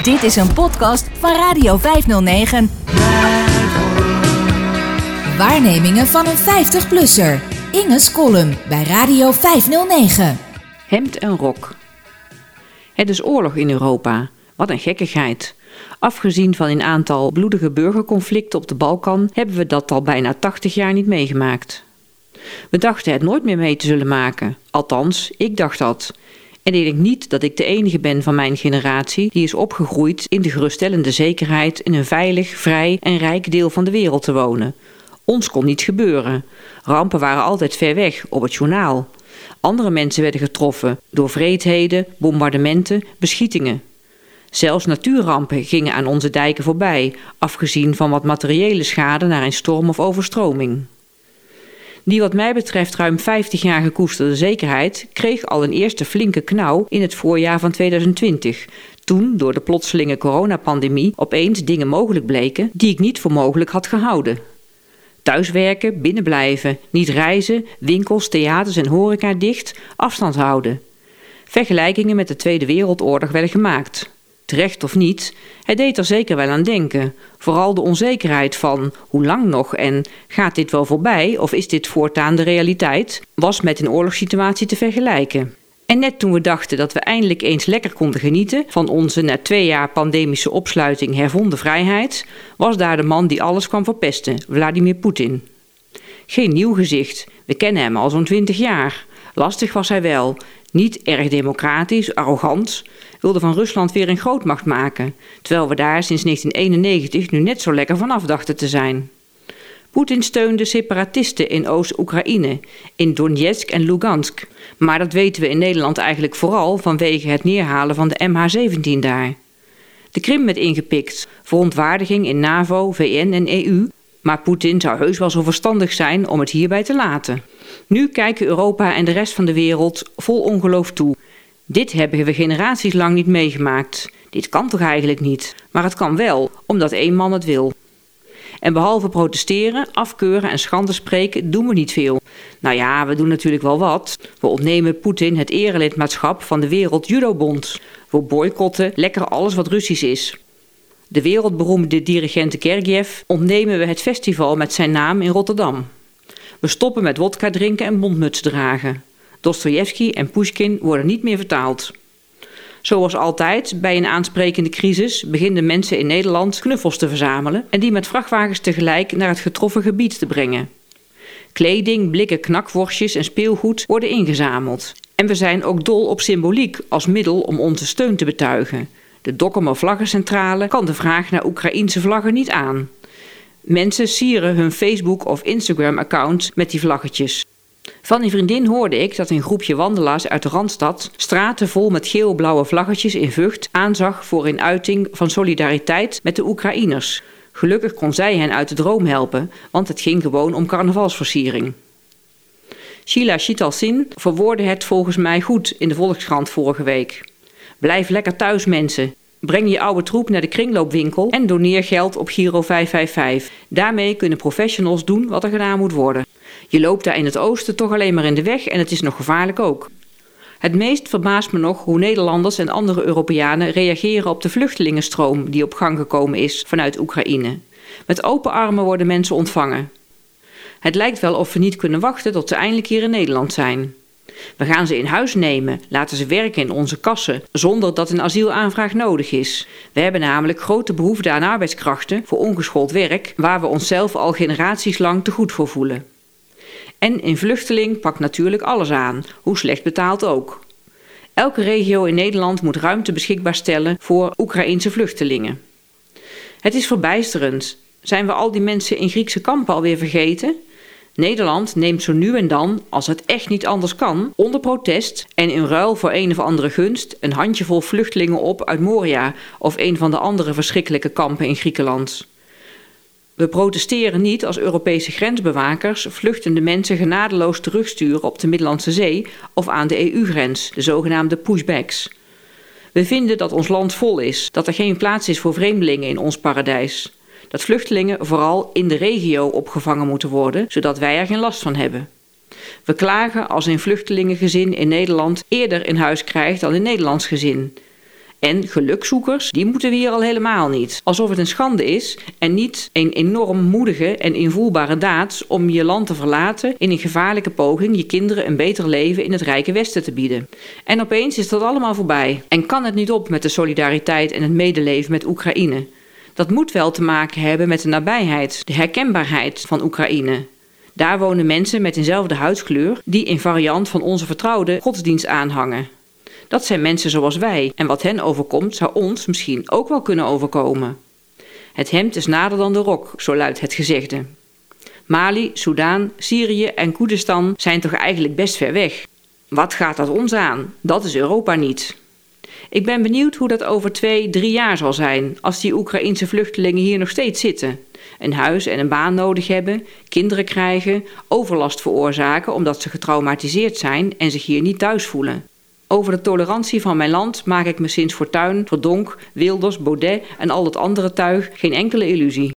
Dit is een podcast van Radio 509. Waarnemingen van een 50-plusser. Inge's column bij Radio 509. Hemd en rok. Het is oorlog in Europa. Wat een gekkigheid. Afgezien van een aantal bloedige burgerconflicten op de Balkan hebben we dat al bijna 80 jaar niet meegemaakt. We dachten het nooit meer mee te zullen maken. Althans, ik dacht dat. En ik denk niet dat ik de enige ben van mijn generatie die is opgegroeid in de geruststellende zekerheid in een veilig, vrij en rijk deel van de wereld te wonen. Ons kon niet gebeuren. Rampen waren altijd ver weg, op het journaal. Andere mensen werden getroffen door vreedheden, bombardementen, beschietingen. Zelfs natuurrampen gingen aan onze dijken voorbij, afgezien van wat materiële schade naar een storm of overstroming. Die wat mij betreft ruim 50 jaar gekoesterde zekerheid kreeg al een eerste flinke knauw in het voorjaar van 2020. Toen door de plotselinge coronapandemie opeens dingen mogelijk bleken die ik niet voor mogelijk had gehouden. Thuiswerken, binnenblijven, niet reizen, winkels, theaters en horeca dicht, afstand houden. Vergelijkingen met de Tweede Wereldoorlog werden gemaakt terecht of niet, hij deed er zeker wel aan denken. Vooral de onzekerheid van hoe lang nog en gaat dit wel voorbij of is dit voortaan de realiteit, was met een oorlogssituatie te vergelijken. En net toen we dachten dat we eindelijk eens lekker konden genieten van onze na twee jaar pandemische opsluiting hervonden vrijheid, was daar de man die alles kwam verpesten, Vladimir Poetin. Geen nieuw gezicht, we kennen hem al zo'n twintig jaar. Lastig was hij wel, niet erg democratisch, arrogant, wilde van Rusland weer een grootmacht maken, terwijl we daar sinds 1991 nu net zo lekker vanaf dachten te zijn. Poetin steunde separatisten in Oost-Oekraïne, in Donetsk en Lugansk. Maar dat weten we in Nederland eigenlijk vooral vanwege het neerhalen van de MH17 daar. De Krim werd ingepikt, verontwaardiging in NAVO, VN en EU. Maar Poetin zou heus wel zo verstandig zijn om het hierbij te laten. Nu kijken Europa en de rest van de wereld vol ongeloof toe. Dit hebben we generaties lang niet meegemaakt. Dit kan toch eigenlijk niet? Maar het kan wel, omdat één man het wil. En behalve protesteren, afkeuren en schande spreken, doen we niet veel. Nou ja, we doen natuurlijk wel wat. We ontnemen Poetin het erelidmaatschap van de Wereld Judobond. We boycotten lekker alles wat Russisch is. De wereldberoemde dirigent Gergiev ontnemen we het festival met zijn naam in Rotterdam. We stoppen met wodka drinken en bondmuts dragen. Dostoevsky en Pushkin worden niet meer vertaald. Zoals altijd bij een aansprekende crisis beginnen mensen in Nederland knuffels te verzamelen en die met vrachtwagens tegelijk naar het getroffen gebied te brengen. Kleding, blikken, knakworstjes en speelgoed worden ingezameld. En we zijn ook dol op symboliek als middel om onze steun te betuigen. De Dokkumer Vlaggencentrale kan de vraag naar Oekraïense vlaggen niet aan. Mensen sieren hun Facebook- of Instagram-account met die vlaggetjes. Van een vriendin hoorde ik dat een groepje wandelaars uit de Randstad straten vol met geel-blauwe vlaggetjes in Vught aanzag voor een uiting van solidariteit met de Oekraïners. Gelukkig kon zij hen uit de droom helpen, want het ging gewoon om carnavalsversiering. Sheila Chitalsin verwoordde het volgens mij goed in de Volkskrant vorige week. Blijf lekker thuis mensen. Breng je oude troep naar de kringloopwinkel en doneer geld op Giro 555. Daarmee kunnen professionals doen wat er gedaan moet worden. Je loopt daar in het oosten toch alleen maar in de weg en het is nog gevaarlijk ook. Het meest verbaast me nog hoe Nederlanders en andere Europeanen reageren op de vluchtelingenstroom die op gang gekomen is vanuit Oekraïne. Met open armen worden mensen ontvangen. Het lijkt wel of we niet kunnen wachten tot ze eindelijk hier in Nederland zijn. We gaan ze in huis nemen, laten ze werken in onze kassen, zonder dat een asielaanvraag nodig is. We hebben namelijk grote behoefte aan arbeidskrachten voor ongeschoold werk, waar we onszelf al generaties lang te goed voor voelen. En een vluchteling pakt natuurlijk alles aan, hoe slecht betaald ook. Elke regio in Nederland moet ruimte beschikbaar stellen voor Oekraïense vluchtelingen. Het is verbijsterend. Zijn we al die mensen in Griekse kampen alweer vergeten? Nederland neemt zo nu en dan, als het echt niet anders kan, onder protest en in ruil voor een of andere gunst een handjevol vluchtelingen op uit Moria of een van de andere verschrikkelijke kampen in Griekenland. We protesteren niet als Europese grensbewakers vluchtende mensen genadeloos terugsturen op de Middellandse Zee of aan de EU-grens, de zogenaamde pushbacks. We vinden dat ons land vol is, dat er geen plaats is voor vreemdelingen in ons paradijs. Dat vluchtelingen vooral in de regio opgevangen moeten worden, zodat wij er geen last van hebben. We klagen als een vluchtelingengezin in Nederland eerder in huis krijgt dan een Nederlands gezin. En gelukzoekers, die moeten we hier al helemaal niet. Alsof het een schande is en niet een enorm moedige en invoelbare daad om je land te verlaten in een gevaarlijke poging je kinderen een beter leven in het rijke Westen te bieden. En opeens is dat allemaal voorbij. En kan het niet op met de solidariteit en het medeleven met Oekraïne. Dat moet wel te maken hebben met de nabijheid, de herkenbaarheid van Oekraïne. Daar wonen mensen met eenzelfde huidskleur die in variant van onze vertrouwde godsdienst aanhangen. Dat zijn mensen zoals wij en wat hen overkomt zou ons misschien ook wel kunnen overkomen. Het hemd is nader dan de rok, zo luidt het gezegde. Mali, Soudaan, Syrië en Koerdistan zijn toch eigenlijk best ver weg. Wat gaat dat ons aan? Dat is Europa niet. Ik ben benieuwd hoe dat over twee, drie jaar zal zijn, als die Oekraïense vluchtelingen hier nog steeds zitten. Een huis en een baan nodig hebben, kinderen krijgen, overlast veroorzaken omdat ze getraumatiseerd zijn en zich hier niet thuis voelen. Over de tolerantie van mijn land maak ik me sinds Fortuin, Verdonk, Wilders, Baudet en al het andere tuig geen enkele illusie.